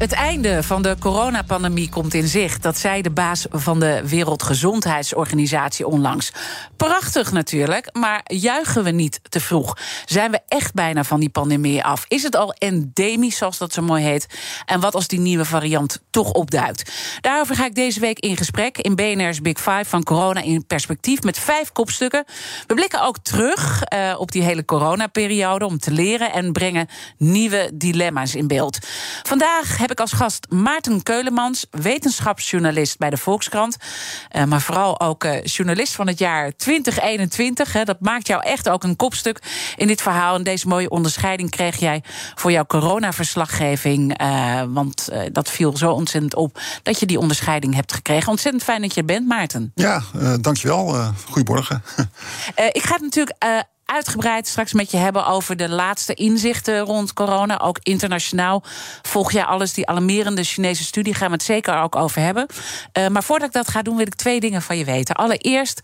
Het einde van de coronapandemie komt in zicht. Dat zei de baas van de Wereldgezondheidsorganisatie onlangs. Prachtig natuurlijk, maar juichen we niet te vroeg? Zijn we echt bijna van die pandemie af? Is het al endemisch, zoals dat zo mooi heet? En wat als die nieuwe variant toch opduikt? Daarover ga ik deze week in gesprek in BNR's Big Five van corona in perspectief met vijf kopstukken. We blikken ook terug uh, op die hele coronaperiode om te leren en brengen nieuwe dilemma's in beeld. Vandaag heb ik als gast Maarten Keulemans, wetenschapsjournalist bij de Volkskrant. Uh, maar vooral ook uh, journalist van het jaar 2021. Hè. Dat maakt jou echt ook een kopstuk in dit verhaal. En deze mooie onderscheiding kreeg jij voor jouw coronaverslaggeving. Uh, want dat viel zo ontzettend op dat je die onderscheiding hebt gekregen. Ontzettend fijn dat je er bent, Maarten. Ja, dankjewel. goedemorgen. ik ga het natuurlijk uitgebreid straks met je hebben over de laatste inzichten rond corona. Ook internationaal volg jij alles. Die alarmerende Chinese studie gaan we het zeker ook over hebben. Uh, maar voordat ik dat ga doen, wil ik twee dingen van je weten. Allereerst,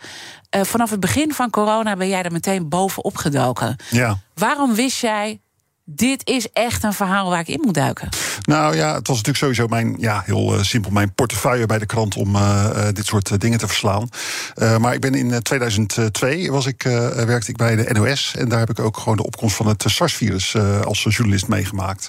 uh, vanaf het begin van corona ben jij er meteen bovenop gedoken. Ja. Waarom wist jij dit is echt een verhaal waar ik in moet duiken. Nou ja, het was natuurlijk sowieso mijn, ja, heel uh, simpel, mijn portefeuille bij de krant om uh, dit soort dingen te verslaan. Maar ik ben in 2002 was ik, werkte ik bij de NOS en daar heb ik ook gewoon de opkomst van het SARS-virus als journalist meegemaakt.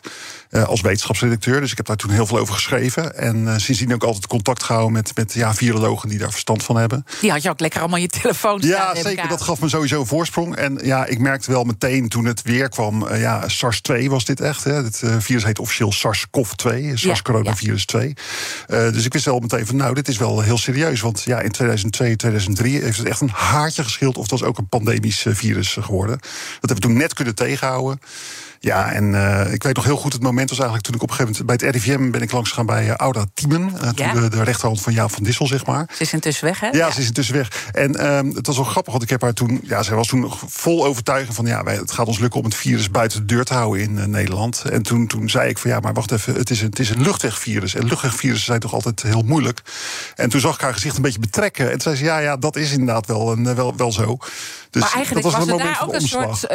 Als wetenschapsredacteur. Dus ik heb daar toen heel veel over geschreven. En sindsdien ook altijd contact gehouden met, met ja, virologen die daar verstand van hebben. Die had je ook lekker allemaal je telefoon staan. Ja, zeker. Dat gaf me sowieso een voorsprong. En ja, ik merkte wel meteen toen het weer kwam, ja, SARS-2 was dit echt. Hè. Het uh, virus heet officieel SARS-CoV-2, SARS-coronavirus 2. Uh, dus ik wist wel meteen van, nou, dit is wel heel serieus. Want ja, in 2002, 2003 heeft het echt een haartje geschild... of het was ook een pandemisch uh, virus geworden. Dat hebben we toen net kunnen tegenhouden. Ja, en uh, ik weet nog heel goed, het moment was eigenlijk toen ik op een gegeven moment bij het RIVM ben ik langs gegaan bij uh, Tiemen. Uh, ja. de, de, rechterhand van Jaap van Dissel, zeg maar. Ze is intussen weg, hè? Ja, ja. ze is intussen weg. En um, het was wel grappig, want ik heb haar toen, ja, zij was toen vol overtuiging van, ja, wij, het gaat ons lukken om het virus buiten de deur te houden in Nederland. En toen, toen zei ik van, ja, maar wacht even, het is een, het is een luchtwegvirus. En luchtwegvirussen zijn toch altijd heel moeilijk. En toen zag ik haar gezicht een beetje betrekken. En toen zei ze, ja, ja, dat is inderdaad wel, een, wel, wel zo. Dus maar eigenlijk dat was, was er daar ook een soort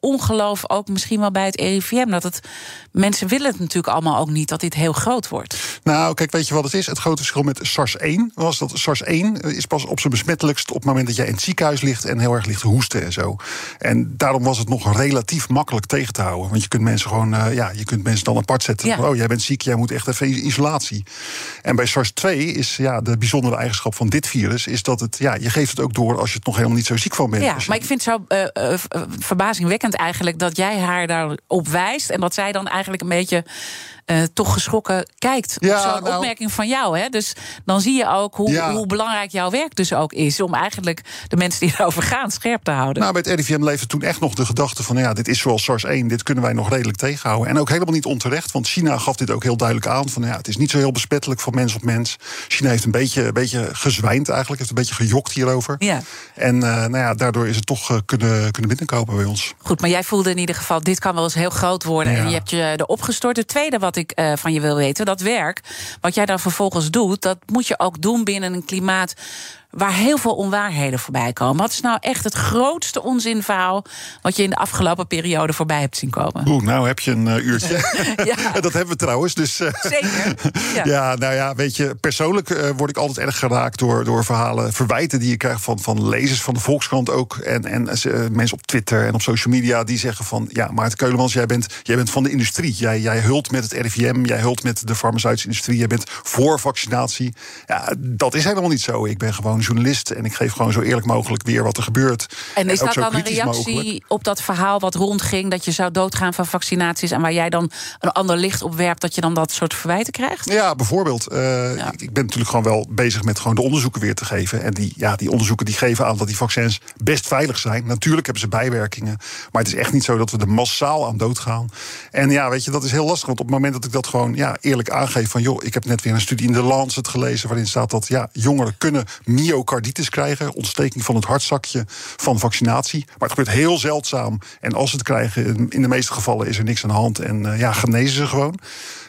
ongeloof, ook misschien wel bij het RIVM dat het. Mensen willen het natuurlijk allemaal ook niet dat dit heel groot wordt. Nou, kijk, weet je wat het is? Het grote verschil met SARS-1 was dat SARS-1 is pas op zijn besmettelijkst op het moment dat jij in het ziekenhuis ligt en heel erg ligt te hoesten en zo. En daarom was het nog relatief makkelijk tegen te houden. Want je kunt mensen gewoon, uh, ja, je kunt mensen dan apart zetten. Ja. Oh, jij bent ziek, jij moet echt even in isolatie. En bij SARS-2 is ja, de bijzondere eigenschap van dit virus is dat het, ja, je geeft het ook door als je het nog helemaal niet zo ziek van bent. Ja, maar ik vind het zo uh, uh, verbazingwekkend eigenlijk dat jij haar daarop wijst en dat zij dan eigenlijk een beetje uh, toch geschrokken kijkt. Ja, Zo'n nou, opmerking van jou. Hè? Dus dan zie je ook hoe, ja. hoe, belangrijk jouw werk dus ook is. Om eigenlijk de mensen die erover gaan scherp te houden. Nou, bij het RIVM leefde toen echt nog de gedachte van... ja, dit is zoals SARS-1, dit kunnen wij nog redelijk tegenhouden. En ook helemaal niet onterecht, want China gaf dit ook heel duidelijk aan. Van, ja, het is niet zo heel besmettelijk van mens op mens. China heeft een beetje, een beetje gezwijnd eigenlijk. Heeft een beetje gejokt hierover. Ja. En uh, nou ja, daardoor is het toch uh, kunnen, kunnen binnenkopen bij ons. Goed, maar jij voelde in ieder geval... dit kan wel eens heel groot worden. Ja. En je hebt je erop gestort. Het tweede wat ik uh, van je wil weten, dat werk, wat jij dan vervolgens doet, dat moet je ook doen binnen een klimaat waar heel veel onwaarheden voorbij komen. Wat is nou echt het grootste onzinverhaal wat je in de afgelopen periode voorbij hebt zien komen? Oeh, nou heb je een uh, uurtje. ja. dat hebben we trouwens. Dus, uh, Zeker. Ja. ja. nou ja, weet je, persoonlijk uh, word ik altijd erg geraakt door, door verhalen, verwijten die je krijgt van, van lezers van de Volkskrant ook. En, en mensen op Twitter en op social media die zeggen van ja, Maarten Keulemans, jij bent, jij bent van de industrie. Jij, jij hult met het RIVM, jij hult met de farmaceutische industrie, jij bent voor vaccinatie. Ja, dat is helemaal niet zo. Ik ben gewoon gewoon journalist en ik geef gewoon zo eerlijk mogelijk weer wat er gebeurt. En is dat dan een reactie op dat verhaal wat rondging dat je zou doodgaan van vaccinaties en waar jij dan een ander licht op werpt, dat je dan dat soort verwijten krijgt? Ja, bijvoorbeeld. Uh, Ik ben natuurlijk gewoon wel bezig met gewoon de onderzoeken weer te geven. En die, ja, die onderzoeken die geven aan dat die vaccins best veilig zijn. Natuurlijk hebben ze bijwerkingen, maar het is echt niet zo dat we er massaal aan doodgaan. En ja, weet je, dat is heel lastig. Want op het moment dat ik dat gewoon ja, eerlijk aangeef van joh, ik heb net weer een studie in de Lancet gelezen waarin staat dat ja, jongeren kunnen myocarditis krijgen, ontsteking van het hartzakje van vaccinatie. Maar het gebeurt heel zeldzaam. En als ze het krijgen, in de meeste gevallen is er niks aan de hand en uh, ja, genezen ze gewoon.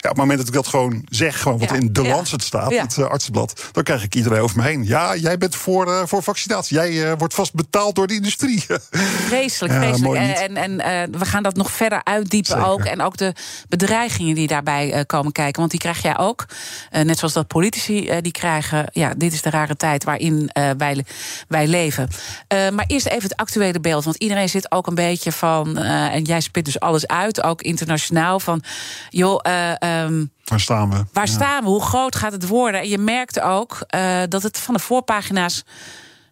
Ja, op het moment dat ik dat gewoon zeg, gewoon wat in de. Lancet staat, het uh, artsenblad, dan krijg ik iedereen over me heen. Ja, jij bent voor, uh, voor vaccinatie. Jij wordt vast betaald door de industrie. Vreselijk, vreselijk. En, en, en we gaan dat nog verder uitdiepen Zeker. ook. En ook de bedreigingen die daarbij komen kijken. Want die krijg jij ook. net zoals dat politici die krijgen. Ja, dit is de rare tijd waarin wij, wij leven. maar eerst even het actuele beeld. Want iedereen zit ook een beetje van. en jij spit dus alles uit, ook internationaal. Van joh. Um, waar staan we? Waar ja. staan we? Hoe groot gaat het worden? En je merkte ook uh, dat het van de voorpagina's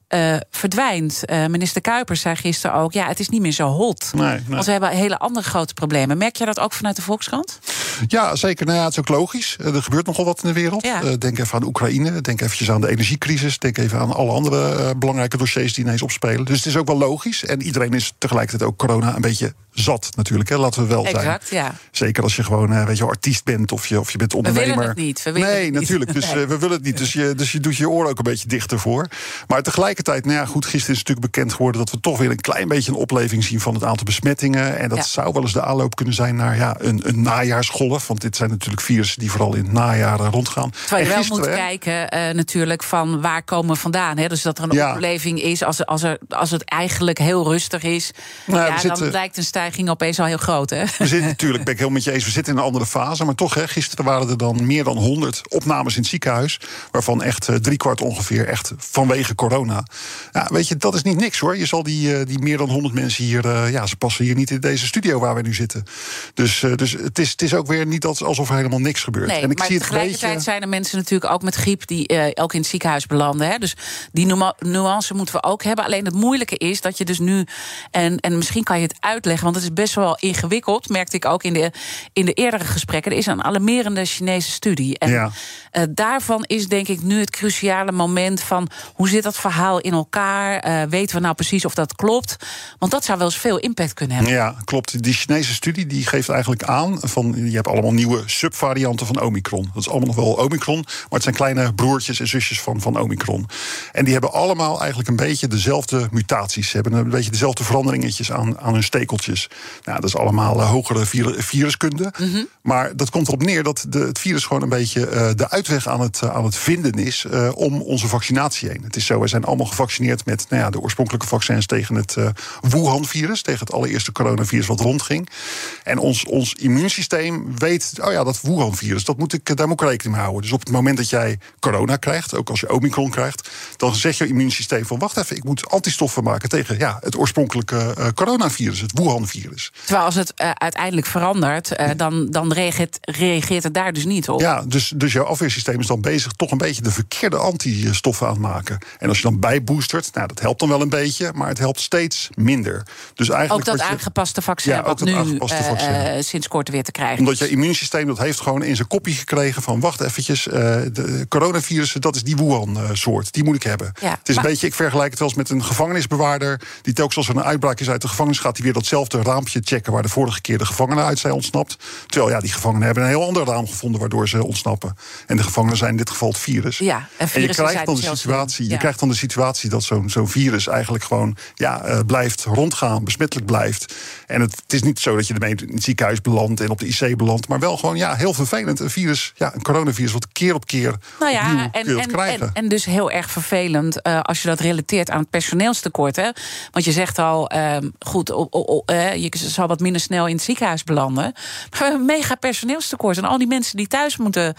uh, verdwijnt. Uh, minister Kuipers zei gisteren ook: ja, het is niet meer zo hot. Nee, nee. Want we hebben hele andere grote problemen. Merk je dat ook vanuit de Volkskrant? Ja, zeker. Nou ja, het is ook logisch. Er gebeurt nogal wat in de wereld. Ja. Uh, denk even aan Oekraïne. Denk eventjes aan de energiecrisis. Denk even aan alle andere belangrijke dossiers die ineens opspelen. Dus het is ook wel logisch. En iedereen is tegelijkertijd ook corona een beetje zat natuurlijk. Hè. Laten we wel exact, zijn. Ja. Zeker als je gewoon weet je, artiest bent of je, of je bent ondernemer. We willen het niet. We willen nee, het natuurlijk. Dus we willen het niet. Dus je, dus je doet je oren ook een beetje dichter voor. Maar tegelijkertijd, nou ja, goed, gisteren is natuurlijk bekend geworden dat we toch weer een klein beetje een opleving zien van het aantal besmettingen. En dat Ja. zou wel eens de aanloop kunnen zijn naar ja, een, een najaarsgolf. Want dit zijn natuurlijk virussen die vooral in het najaar eh, rondgaan. Terwijl je wel gisteren, moet hè, kijken eh, natuurlijk van waar komen we vandaan. Hè? Dus dat er een Ja. opleving is als, als, er, als het eigenlijk heel rustig is. Nou, ja, zitten- dan lijkt een stijging opeens al heel groot. Hè? We zitten natuurlijk, ben ik helemaal met je eens, we zitten in een andere fase. Maar toch, hè, gisteren waren er dan meer dan 100 opnames in het ziekenhuis. Waarvan echt eh, driekwart ongeveer echt vanwege corona. Ja, weet je, dat is niet niks hoor. Je zal die, eh, die meer dan 100 mensen hier, eh, ja, ze passen hier niet in deze studio waar we nu zitten. Dus, eh, dus het, is, het is ook weer niet als- alsof er helemaal niks gebeurt. Nee, en ik maar zie het tegelijkertijd beetje. zijn er mensen natuurlijk ook met griep die eh, ook in het ziekenhuis belanden. Hè? Dus die nuance moeten we ook hebben. Alleen het moeilijke is dat je dus nu. En, en misschien kan je het uitleggen, want het is best wel ingewikkeld. Merkte ik ook in de, in de eerdere gesprekken. Er is een alarmerende Chinese studie. En Ja. daarvan is denk ik nu het cruciale moment van hoe zit dat verhaal in elkaar? Eh, weten we nou precies of dat klopt? Want dat zou wel eens veel impact kunnen hebben. Ja, klopt. Die Chinese studie die geeft eigenlijk aan van je hebt allemaal nieuwe subvarianten van Omicron. Dat is allemaal nog wel Omicron, maar het zijn kleine broertjes en zusjes van, van Omicron. En die hebben allemaal eigenlijk een beetje dezelfde mutaties. Ze hebben een beetje dezelfde veranderingetjes aan, aan hun stekeltjes. Nou, dat is allemaal eh, hogere vir- viruskunde. Maar dat komt erop neer dat de, het virus gewoon een beetje eh, de uitweg aan het, aan het vinden is om onze vaccinatie heen. Het is zo, we zijn allemaal gevaccineerd met nou ja, de oorspronkelijke vaccins tegen het eh, Wuhan-virus, tegen het allereerste coronavirus wat rondging. En ons, ons immuunsysteem weet, oh ja, dat Wuhan-virus, dat moet ik, eh, daar moet ik rekening mee houden. Dus op het moment dat jij corona krijgt, ook als je Omicron krijgt, dan zegt je immuunsysteem van wacht even, ik moet antistoffen maken tegen ja, het oorspronkelijke eh, coronavirus, het Wuhan-virus. Terwijl als het uiteindelijk verandert, dan, dan reageert, reageert het daar dus niet op. Ja, dus, dus jouw afweersysteem is dan bezig toch een beetje de verkeerde antistoffen aan het maken. En als je dan bijboostert, nou dat helpt dan wel een beetje, maar het helpt steeds minder. Dus eigenlijk Ook dat je- aangepaste vaccin, Ja, ook dat nu aangepaste eh, vaccin. eh, sinds kort weer te krijgen omdat je immuunsysteem dat heeft gewoon in zijn kopie gekregen van wacht eventjes, eh, de coronavirussen, dat is die Wuhan-soort, die moet ik hebben. Ja, het is maar- een beetje, ik vergelijk het wel eens met een gevangenisbewaarder die telkens als er een uitbraak is uit de gevangenis gaat, hij weer datzelfde raampje checken waar de vorige keer de gevangenen uit zijn ontsnapt. Terwijl ja, die gevangenen hebben een heel ander raam gevonden waardoor ze ontsnappen. En de gevangenen zijn in dit geval het virus. Ja, en En je krijgt dan de situatie, je ja. krijgt dan de situatie dat zo'n zo'n virus eigenlijk gewoon ja, eh, blijft rondgaan, besmettelijk blijft. En het, het is niet zo dat je ermee in het ziekenhuis belandt en op de IC belandt, maar wel gewoon ja, heel vervelend. Een virus, ja, een coronavirus, wat keer op keer Nou ja, en, en, krijgen. en, en dus heel erg vervelend eh, als je dat relateert aan het personeelstekort. Hè? Want je zegt al, ehm, goed, o- o- o- eh, je zal wat minder snel in het ziekenhuis belanden. Maar we hebben een mega personeelstekort. En al die mensen die thuis moeten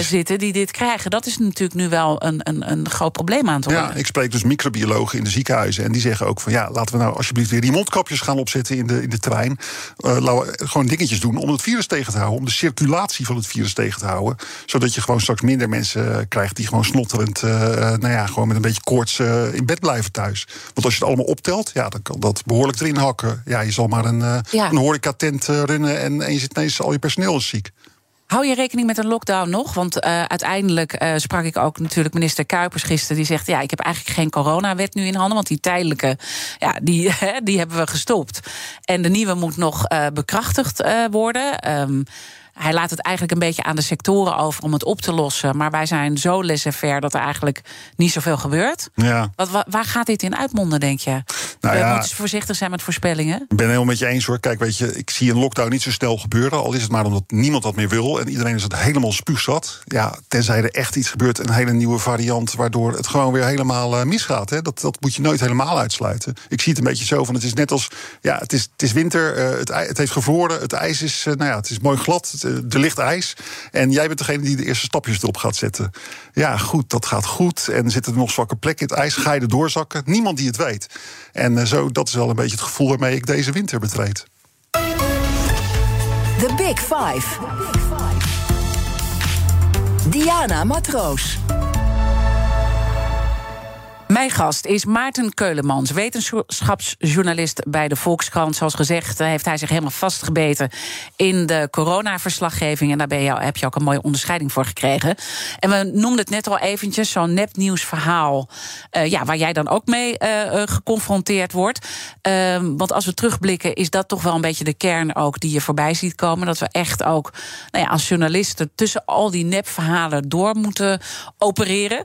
zitten, die dit krijgen, dat is natuurlijk nu wel een, een, een groot probleem aan het worden. Ja, ik spreek dus microbiologen in de ziekenhuizen. En die zeggen ook van ja, laten we nou alsjeblieft weer die mondkapjes gaan opzetten in de, in de trein. Uh, laten we gewoon dingetjes doen om het virus tegen te houden. Om de circulatie van het virus tegen te houden. Zodat je gewoon straks minder mensen krijgt die gewoon snotterend, uh, nou ja, gewoon met een beetje koorts in bed blijven thuis. Want als je het allemaal optelt, ja, dan kan dat behoorlijk erin hakken. Ja, je zal maar een, ja. een horecatent runnen en, en je zit ineens al je personeel is ziek. Hou je rekening met een lockdown nog? Want uh, uiteindelijk uh, sprak ik ook natuurlijk minister Kuipers gisteren. Die zegt: Ja, ik heb eigenlijk geen coronawet nu in handen. Want die tijdelijke, ja, die, die hebben we gestopt. En de nieuwe moet nog uh, bekrachtigd worden. Um, hij laat het eigenlijk een beetje aan de sectoren over om het op te lossen. Maar wij zijn zo laissez-faire dat er eigenlijk niet zoveel gebeurt. Ja. Wat, waar gaat dit in uitmonden, denk je? Nou ja, We moeten voorzichtig zijn met voorspellingen. Ik ben helemaal met je eens hoor. Kijk, weet je, ik zie een lockdown niet zo snel gebeuren. Al is het maar omdat niemand dat meer wil. En iedereen is het helemaal spuugzat. Ja, tenzij er echt iets gebeurt. Een hele nieuwe variant. Waardoor het gewoon weer helemaal uh, misgaat. Hè. Dat, dat moet je nooit helemaal uitsluiten. Ik zie het een beetje zo van. Het is net als. Ja, het is, het is winter. Uh, het, het heeft gevroren. Het ijs is. Uh, nou ja, het is mooi glad. Het, er ligt ijs. En jij bent degene die de eerste stapjes erop gaat zetten. Ja, goed, dat gaat goed. En zitten er nog zwakke plekken in het ijs? Ga je doorzakken? Niemand die het weet. En uh, zo, dat is wel een beetje het gevoel waarmee ik deze winter betreed. The Big Five. Diana Matroos. Mijn gast is Maarten Keulemans, wetenschapsjournalist bij de Volkskrant. Zoals gezegd heeft hij zich helemaal vastgebeten in de coronaverslaggeving. En daar ben heb je ook een mooie onderscheiding voor gekregen. En we noemden het net al eventjes, zo'n nepnieuwsverhaal... Uh, ja, waar jij dan ook mee uh, geconfronteerd wordt. Uh, want als we terugblikken, is dat toch wel een beetje de kern ook... die je voorbij ziet komen. Dat we echt ook nou ja, als journalisten tussen al die nepverhalen door moeten opereren.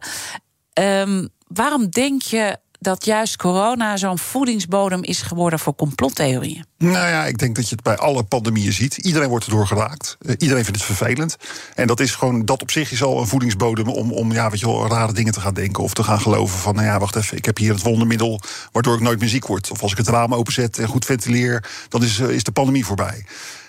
Um, waarom denk je dat juist corona zo'n voedingsbodem is geworden voor complottheorieën? Nou ja, ik denk dat je het bij alle pandemieën ziet. Iedereen wordt erdoor geraakt. Uh, iedereen vindt het vervelend. En dat is gewoon, dat op zich is al een voedingsbodem om, om ja, weet je wel, rare dingen te gaan denken. Of te gaan geloven van, nou ja, wacht even, ik heb hier het wondermiddel waardoor ik nooit meer ziek word. Of als ik het raam openzet en goed ventileer, dan is, uh, is de pandemie voorbij.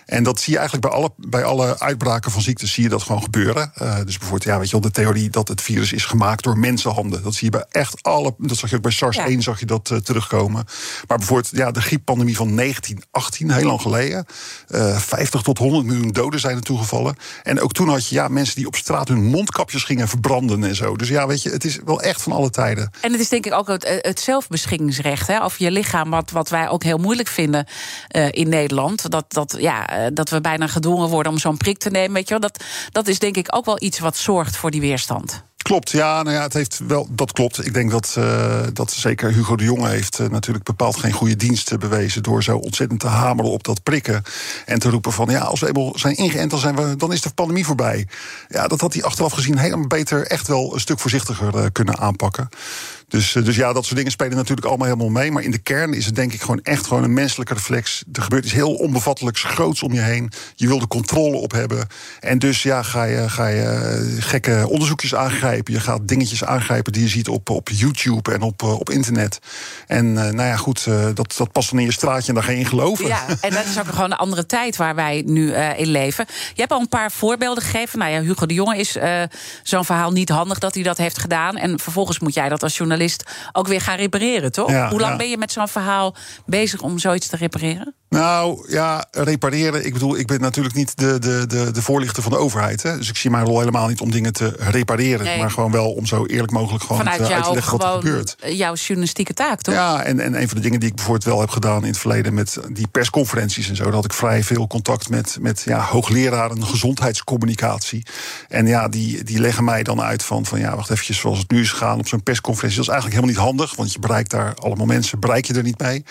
En dat zie je eigenlijk bij alle, bij alle uitbraken van ziektes zie je dat gewoon gebeuren. Uh, dus bijvoorbeeld, ja, weet je wel, de theorie dat het virus is gemaakt door mensenhanden. Dat zie je bij echt alle. Dat zag je ook bij SARS 1 zag je dat uh, terugkomen. Maar bijvoorbeeld, ja, de grieppandemie van 1918, heel lang geleden. Uh, eh, 50 tot 100 miljoen doden zijn er toegevallen. En ook toen had je ja, mensen die op straat hun mondkapjes gingen verbranden en zo. Dus ja, weet je, het is wel echt van alle tijden. En het is denk ik ook het, het zelfbeschikkingsrecht hè, over je lichaam, wat, wat wij ook heel moeilijk vinden in Nederland. Dat, dat ja eh, dat we bijna gedwongen worden om zo'n prik te nemen. Weet je wel? Dat, dat is denk ik ook wel iets wat zorgt voor die weerstand. Klopt, ja, nou ja, het heeft wel, dat klopt. Ik denk dat, uh, dat zeker Hugo de Jonge heeft uh, natuurlijk bepaald geen goede diensten bewezen door zo ontzettend te hameren op dat prikken en te roepen van ja, als we eenmaal zijn ingeënt, dan, zijn we, dan is de pandemie voorbij. Ja, dat had hij achteraf gezien helemaal beter, echt wel een stuk voorzichtiger kunnen aanpakken. Dus, eh, dus ja, dat soort dingen spelen natuurlijk allemaal helemaal mee. Maar in de kern is het denk ik gewoon echt gewoon een menselijke reflex. Er gebeurt iets heel onbevattelijks groots om je heen. Je wil de controle op hebben. En dus ja, ga je, ga je eh, gekke onderzoekjes aangrijpen. Je gaat dingetjes aangrijpen die je ziet op, op YouTube en op, eh, op internet. En nou ja, goed, dat, dat past dan in je straatje en daar ga je in geloven. Ja, en dat is ook gewoon een andere tijd waar wij nu in leven. Je hebt al een paar voorbeelden gegeven. Nou ja, Hugo de Jonge is zo'n verhaal niet handig dat hij dat heeft gedaan. En vervolgens moet jij dat als journalist ook weer gaan repareren, toch? Hoe lang ben je met zo'n verhaal bezig om zoiets te repareren? Nou ja, repareren. Ik bedoel, ik ben natuurlijk niet de, de, de, de voorlichter van de overheid. Hè? Dus ik zie mijn rol helemaal niet om dingen te repareren. Maar gewoon wel om zo eerlijk mogelijk gewoon te, uit te leggen wat er gebeurt. Jouw journalistieke taak, toch? Ja, en, en een van de dingen die ik bijvoorbeeld wel heb gedaan in het verleden met die persconferenties en zo. Dat had ik vrij veel contact met, met ja, hoogleraren gezondheidscommunicatie. En ja, die, die leggen mij dan uit van, van ja, wacht even, zoals het nu is gegaan op zo'n persconferentie. Dat is eigenlijk helemaal niet handig, want je bereikt daar allemaal mensen, bereik je er niet mee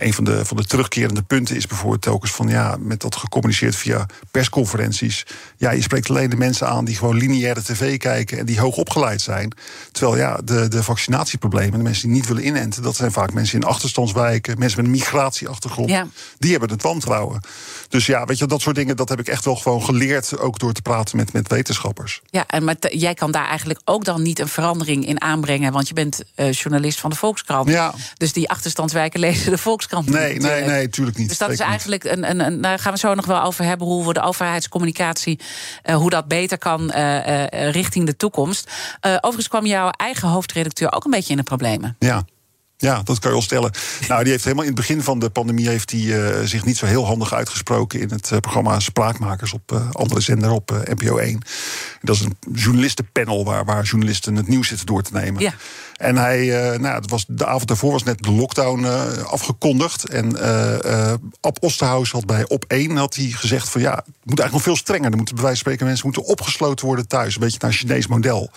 een van de, van de terugkerende punten is bijvoorbeeld telkens van ja, met dat gecommuniceerd via persconferenties. Ja, je spreekt alleen de mensen aan die gewoon lineaire tv kijken en die hoog opgeleid zijn. Terwijl ja, de, de vaccinatieproblemen, de mensen die niet willen inenten, dat zijn vaak mensen in achterstandswijken, mensen met een migratieachtergrond. Ja. Die hebben het wantrouwen. Dus ja, weet je, dat soort dingen, dat heb ik echt wel gewoon geleerd, ook door te praten met, met wetenschappers. Ja, en maar jij kan daar eigenlijk ook dan niet een verandering in aanbrengen, want je bent uh, journalist van de Volkskrant. Ja. Dus die achterstandswijken lezen de Volkskrant Nee, nee, nee, tuurlijk niet. Dus dat is eigenlijk een, een, een, Daar gaan we zo nog wel over hebben. Hoe we de overheidscommunicatie. Uh, hoe dat beter kan uh, richting de toekomst. overigens kwam jouw eigen hoofdredacteur ook een beetje in de problemen. Ja. Ja, dat kan je wel stellen. Nou, die heeft helemaal in het begin van de pandemie heeft hij uh, zich niet zo heel handig uitgesproken in het uh, programma Spraakmakers op uh, andere zender op NPO 1. Dat is een journalistenpanel waar, waar journalisten het nieuws zitten door te nemen. Ja. En hij, nou, het was, de avond daarvoor was net de lockdown afgekondigd. En Ab Osterhaus had bij Op 1 had hij gezegd van ja, het moet eigenlijk nog veel strenger. Er moeten bij wijze van spreken mensen moeten opgesloten worden thuis. Een beetje naar een Chinees model.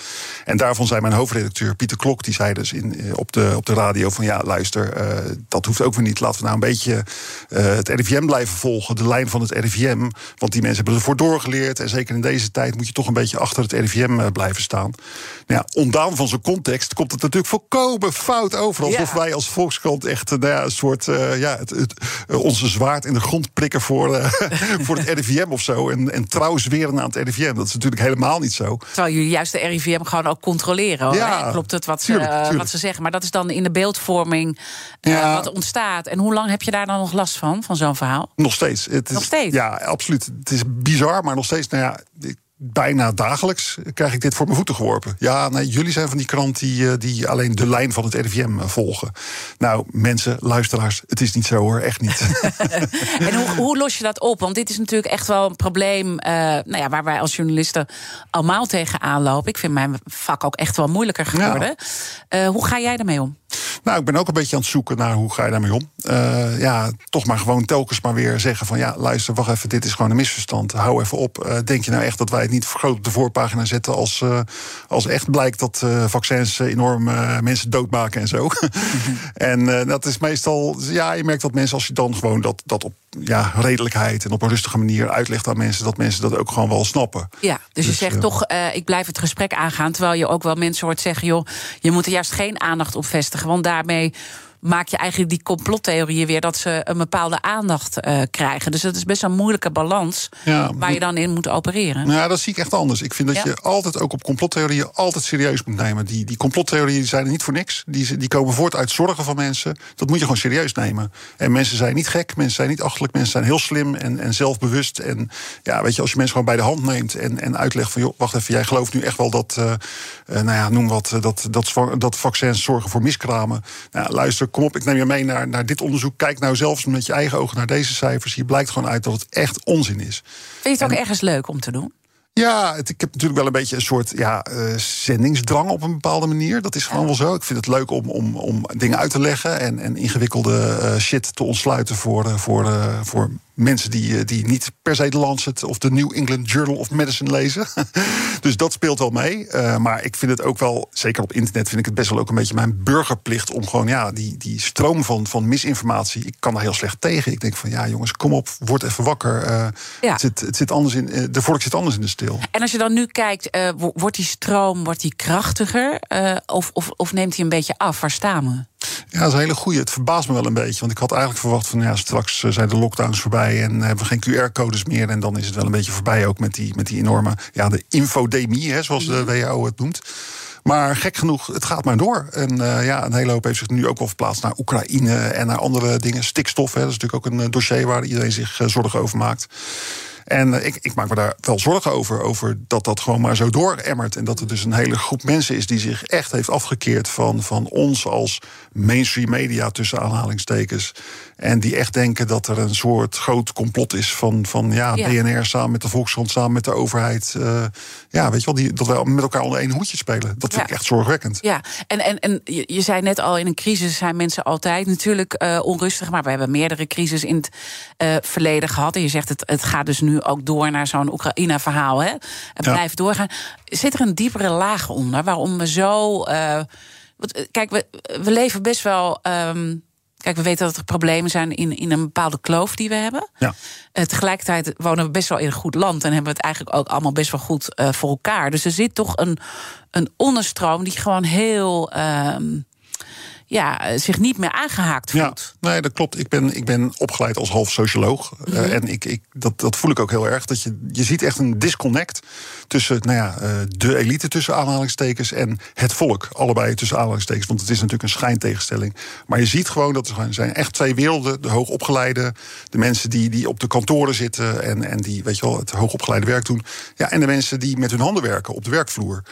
En daarvan zei mijn hoofdredacteur Pieter Klok, die zei dus in, op, de, op de radio van ja, luister, uh, dat hoeft ook weer niet. Laten we nou een beetje uh, het RIVM blijven volgen, de lijn van het RIVM. Want die mensen hebben ervoor doorgeleerd. En zeker in deze tijd moet je toch een beetje achter het RIVM uh, blijven staan. Nou ja, ondaan van zijn context komt het natuurlijk volkomen fout over. Alsof ja. wij als Volkskrant echt nou ja, een soort ja, het, het, onze zwaard in de grond prikken voor, voor het RIVM of zo. En, en trouw zweren aan het RIVM. Dat is natuurlijk helemaal niet zo. Terwijl jullie juist de RIVM gewoon ook controleren. Hoor. Ja, Klopt het wat, tuurlijk, ze, tuurlijk. wat ze zeggen. Maar dat is dan in de beeldvorming ja. wat ontstaat. En hoe lang heb je daar dan nog last van, van zo'n verhaal? Nog steeds. Het is, nog steeds? Ja, absoluut. Het is bizar, maar nog steeds. Nou ja, bijna dagelijks krijg ik dit voor mijn voeten geworpen. Ja, nee, jullie zijn van die krant die, eh, die alleen de lijn van het RIVM eh, volgen. Nou, mensen, luisteraars, het is niet zo hoor, echt niet. en hoe, hoe, los je dat op? Want dit is natuurlijk echt wel een probleem uh, nou ja, waar wij als journalisten allemaal tegenaan lopen. Ik vind mijn vak ook echt wel moeilijker geworden. Ja. Uh, hoe ga jij ermee om? Nou, ik ben ook een beetje aan het zoeken naar hoe ga je daarmee om. Uh, ja, toch maar gewoon telkens maar weer zeggen van ja, luister, wacht even, dit is gewoon een misverstand. Hou even op. Uh, denk je nou echt dat wij het niet groot op de voorpagina zetten als, uh, als echt blijkt dat vaccins enorm mensen doodmaken en zo. en dat is meestal, ja, je merkt dat mensen als je dan gewoon dat, dat op ja, redelijkheid en op een rustige manier uitlegt aan mensen, dat mensen dat ook gewoon wel snappen. Ja, dus, je dus, zegt toch, ik blijf het gesprek aangaan, terwijl je ook wel mensen hoort zeggen, joh, je moet er juist geen aandacht op vestigen, want daarmee maak je eigenlijk die complottheorieën weer dat ze een bepaalde aandacht uh, krijgen. Dus dat is best een moeilijke balans ja, waar je dan in moet opereren. Nou, ja, dat zie ik echt anders. Ik vind dat ja. je altijd ook op complottheorieën altijd serieus moet nemen. Die, die complottheorieën zijn er niet voor niks. Die, die komen voort uit zorgen van mensen. Dat moet je gewoon serieus nemen. En mensen zijn niet gek, mensen zijn niet achterlijk, mensen zijn heel slim en, en zelfbewust. En ja, weet je, als je mensen gewoon bij de hand neemt en, en uitlegt van joh, wacht even, jij gelooft nu echt wel dat, uh, uh, nou ja, noem wat, dat, dat, dat vaccins zorgen voor miskramen. Nou, luister, kom op, ik neem je mee naar, naar dit onderzoek. Kijk nou zelfs met je eigen ogen naar deze cijfers. Hier blijkt gewoon uit dat het echt onzin is. Vind je het ook en, ergens leuk om te doen? Ja, het, ik heb natuurlijk wel een beetje een soort ja, uh, zendingsdrang op een bepaalde manier. Dat is gewoon ja. wel zo. Ik vind het leuk om, om, om dingen uit te leggen en, en ingewikkelde uh, shit te ontsluiten voor, uh, voor, voor mensen die, die niet per se de Lancet of de New England Journal of Medicine lezen. dus dat speelt wel mee. Uh, maar ik vind het ook wel, zeker op internet, vind ik het best wel ook een beetje mijn burgerplicht om gewoon ja, die, die stroom van, van misinformatie. Ik kan daar heel slecht tegen. Ik denk van ja, jongens, kom op, word even wakker. Uh, ja. het, zit, het zit anders in, uh, de volk zit anders in de stil. En als je dan nu kijkt, wordt die stroom wordt die krachtiger of, of, of neemt hij een beetje af? Waar staan we? Ja, dat is een hele goede. Het verbaast me wel een beetje. Want ik had eigenlijk verwacht van ja, straks zijn de lockdowns voorbij en hebben we geen QR-codes meer. En dan is het wel een beetje voorbij ook met die, met die enorme, ja, de infodemie, hè, zoals de WHO het noemt. Maar gek genoeg, het gaat maar door. En uh, ja, een hele hoop heeft zich nu ook wel verplaatst naar Oekraïne en naar andere dingen. Stikstof, hè, dat is natuurlijk ook een dossier waar iedereen zich uh, zorgen over maakt. En uh, ik, ik, maak me daar wel zorgen over, over dat dat gewoon maar zo dooremmert. En dat er dus een hele groep mensen is die zich echt heeft afgekeerd van, van ons als mainstream media, tussen aanhalingstekens. En die echt denken dat er een soort groot complot is van, van ja, ja. DNR samen met de Volkskrant, samen met de overheid. Uh, ja, weet je wel, die, dat wij met elkaar onder één hoedje spelen. Dat vind ja. ik echt zorgwekkend. Ja, en, en, en je, je zei net al, in een crisis zijn mensen altijd natuurlijk uh, onrustig. Maar we hebben meerdere crises in het uh, verleden gehad. En je zegt, het, het gaat dus nu ook door naar zo'n Oekraïne-verhaal. Het blijft doorgaan. Zit er een diepere laag onder waarom we zo. kijk, we, we leven best wel. Um, Kijk, we weten dat er problemen zijn in, in een bepaalde kloof die we hebben. Ja. Uh, tegelijkertijd wonen we best wel in een goed land en hebben we het eigenlijk ook allemaal best wel goed uh, voor elkaar. Dus er zit toch een, een onderstroom die gewoon heel. Uh, ja, zich niet meer aangehaakt voelt. Ja, nee, dat klopt. Ik ben, ik ben opgeleid als half socioloog. Mhm. en ik, ik, dat, dat voel ik ook heel erg. Dat je, je ziet echt een disconnect tussen nou ja, de elite tussen aanhalingstekens en het volk. Allebei tussen aanhalingstekens. Want het is natuurlijk een schijntegenstelling. Maar je ziet gewoon dat er zijn echt twee werelden. De hoogopgeleide, de mensen die, die op de kantoren zitten en, en die weet je wel, het hoogopgeleide werk doen. Ja, en de mensen die met hun handen werken op de werkvloer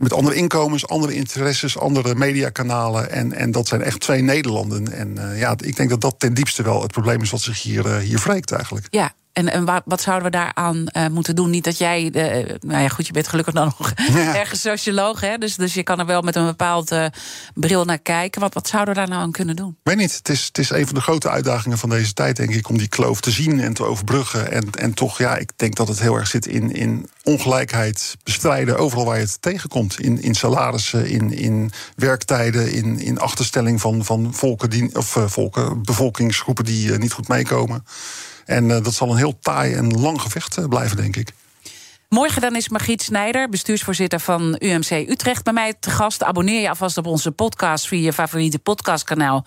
met andere inkomens, andere interesses, andere mediakanalen. En, en dat zijn echt twee Nederlanden. En uh, ja, ik denk dat dat ten diepste wel het probleem is wat zich hier, uh, hier wreekt eigenlijk. Ja, en, en wat, wat, zouden we daaraan uh, moeten doen? Niet dat jij, uh, nou ja, goed, je bent gelukkig dan nog ja. ergens socioloog, hè? Dus, dus je kan er wel met een bepaald uh, bril naar kijken. Wat, wat zouden we daar nou aan kunnen doen? Weet niet. Het is, het is een van de grote uitdagingen van deze tijd, denk ik, om die kloof te zien en te overbruggen. En, en toch, ja, ik denk dat het heel erg zit in, in ongelijkheid bestrijden overal waar je het tegenkomt. In, in salarissen, in, in werktijden, in, in achterstelling van, van volken die, of volken, bevolkingsgroepen die niet goed meekomen. En uh, dat zal een heel taai en lang gevecht uh, blijven, denk ik. Morgen dan is Margriet Snijder, bestuursvoorzitter van UMC Utrecht, bij mij te gast. Abonneer je alvast op onze podcast via je favoriete podcastkanaal.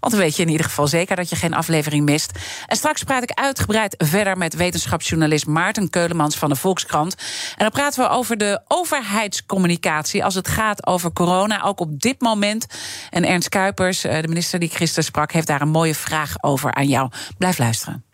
Want dan weet je in ieder geval zeker dat je geen aflevering mist. En straks praat ik uitgebreid verder met wetenschapsjournalist Maarten Keulemans van de Volkskrant. En dan praten we over de overheidscommunicatie als het gaat over corona, ook op dit moment. En Ernst Kuipers, eh, de minister die ik gisteren sprak, heeft daar een mooie vraag over aan jou. Blijf luisteren.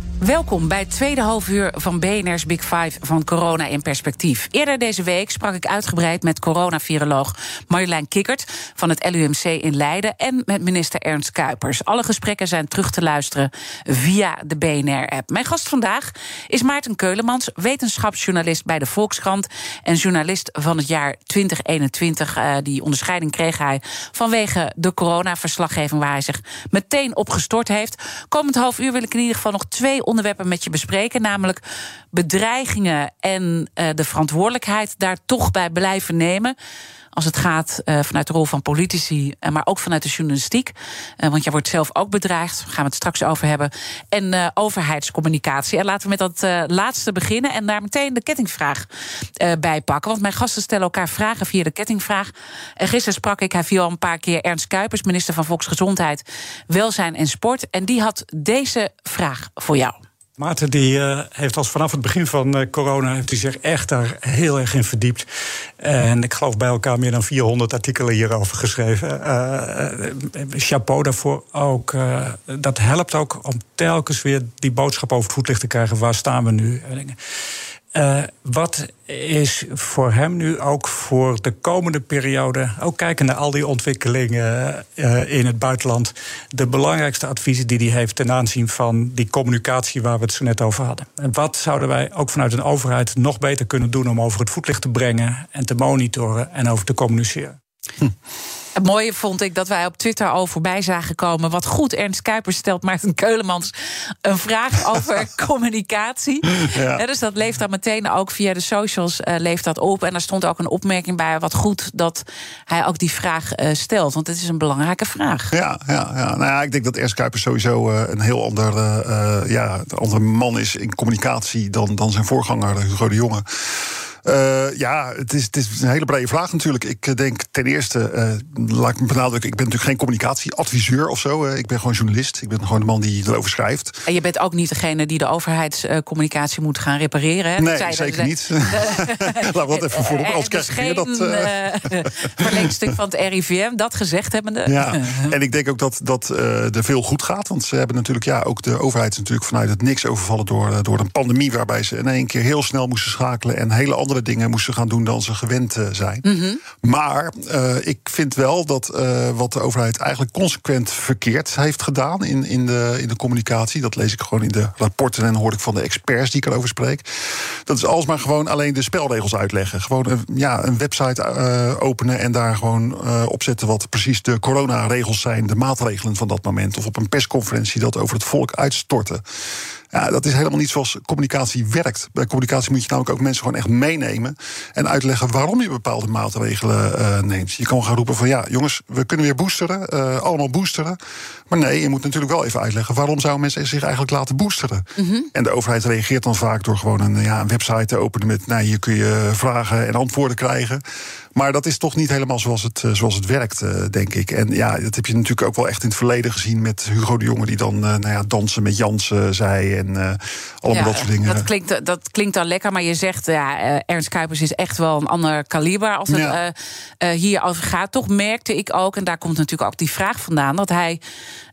Welkom bij het tweede halfuur van BNR's Big Five van Corona in Perspectief. Eerder deze week sprak ik uitgebreid met coronaviroloog Marjolein Kikkert van het LUMC in Leiden en met minister Ernst Kuipers. Alle gesprekken zijn terug te luisteren via de BNR-app. Mijn gast vandaag is Maarten Keulemans, wetenschapsjournalist bij de Volkskrant en journalist van het jaar 2021. Uh, eh, die onderscheiding kreeg hij vanwege de coronaverslaggeving waar hij zich meteen op gestort heeft. Komend half uur wil ik in ieder geval nog twee onderwerpen met je bespreken. Namelijk bedreigingen en uh, de verantwoordelijkheid daar toch bij blijven nemen als het gaat uh, vanuit de rol van politici, uh, maar ook vanuit de journalistiek. Uh, want jij wordt zelf ook bedreigd, daar gaan we het straks over hebben. En overheidscommunicatie. En laten we met dat laatste beginnen en daar meteen de kettingvraag bij pakken. Want mijn gasten stellen elkaar vragen via de kettingvraag. En gisteren sprak ik, hij viel al een paar keer, Ernst Kuipers, minister van Volksgezondheid, Welzijn en Sport. En die had deze vraag voor jou. Maarten die, uh, heeft als vanaf het begin van uh, corona heeft hij zich echt daar heel erg in verdiept. En ik geloof bij elkaar meer dan 400 artikelen hierover geschreven. Uh, chapeau daarvoor ook. dat helpt ook om telkens weer die boodschap over het voetlicht te krijgen. Waar staan we nu? Uh, wat is voor hem nu ook voor de komende periode, ook kijken naar al die ontwikkelingen uh, in het buitenland, de belangrijkste adviezen die hij heeft ten aanzien van die communicatie waar we het zo net over hadden? En wat zouden wij ook vanuit een overheid nog beter kunnen doen om over het voetlicht te brengen en te monitoren en over te communiceren? Hm. Het mooie vond ik dat wij op Twitter al voorbij zagen komen. Wat goed, Ernst Kuipers stelt Maarten Keulemans een vraag over communicatie. Ja. dus dat leeft dan meteen ook via de socials uh, leeft dat op. En daar stond ook een opmerking bij. Wat goed dat hij ook die vraag uh, stelt. Want het is een belangrijke vraag. Ja, ja, ja. Nou ja ik denk dat Ernst Kuipers sowieso uh, een heel ander, ja, andere man is in communicatie dan, dan zijn voorganger Hugo de Jonge. Uh, ja, het is, het is, een hele brede vraag natuurlijk. Ik denk ten eerste, uh, laat ik me benadrukken, ik ben natuurlijk geen communicatieadviseur of zo. ik ben gewoon journalist. Ik ben gewoon de man die erover schrijft. En je bent ook niet degene die de overheidscommunicatie moet gaan repareren. Hè? Nee, zeker niet. Laten we dat even voorop. Als krijg je dat. Verlengstuk van het RIVM, dat gezegd hebbende. Ja, en ik denk ook dat, dat er veel goed gaat. Want ze hebben natuurlijk, ja, ook de overheid is natuurlijk vanuit het niks overvallen door, door een pandemie. Waarbij ze in één keer heel snel moesten schakelen en hele andere dingen moesten gaan doen dan ze gewend zijn. Mhm. Maar uh, ik vind wel dat uh, wat de overheid eigenlijk consequent verkeerd heeft gedaan in, in, de, in de communicatie. Dat lees ik gewoon in de rapporten en hoor ik van de experts die ik erover spreek. Dat is alsmaar gewoon alleen de spelregels uitleggen. Gewoon een, ja, een website uh, openen en daar gewoon opzetten wat precies de coronaregels zijn, de maatregelen van dat moment. Of op een persconferentie dat over het volk uitstorten. Ja, dat is helemaal niet zoals communicatie werkt. Bij communicatie moet je namelijk ook mensen gewoon echt meenemen en uitleggen waarom je bepaalde maatregelen uh, neemt. Je kan gaan roepen van ja, jongens, we kunnen weer boosteren, uh, allemaal boosteren. Maar nee, je moet natuurlijk wel even uitleggen waarom zouden mensen zich eigenlijk laten boosteren. Mm En de overheid reageert dan vaak door gewoon een, ja, een website te openen met nou, hier kun je vragen en antwoorden krijgen. Maar dat is toch niet helemaal zoals het, eh, zoals het werkt, eh, denk ik. En ja, dat heb je natuurlijk ook wel echt in het verleden gezien met Hugo de Jonge, die dan uh, nou ja, dansen met Jansen zei en uh, allemaal dat soort dingen. Dat klinkt, dat klinkt dan lekker, maar je zegt, ja, Ernst Kuipers is echt wel een ander kaliber als het hier over gaat. Toch merkte ik ook, en daar komt natuurlijk ook die vraag vandaan, dat hij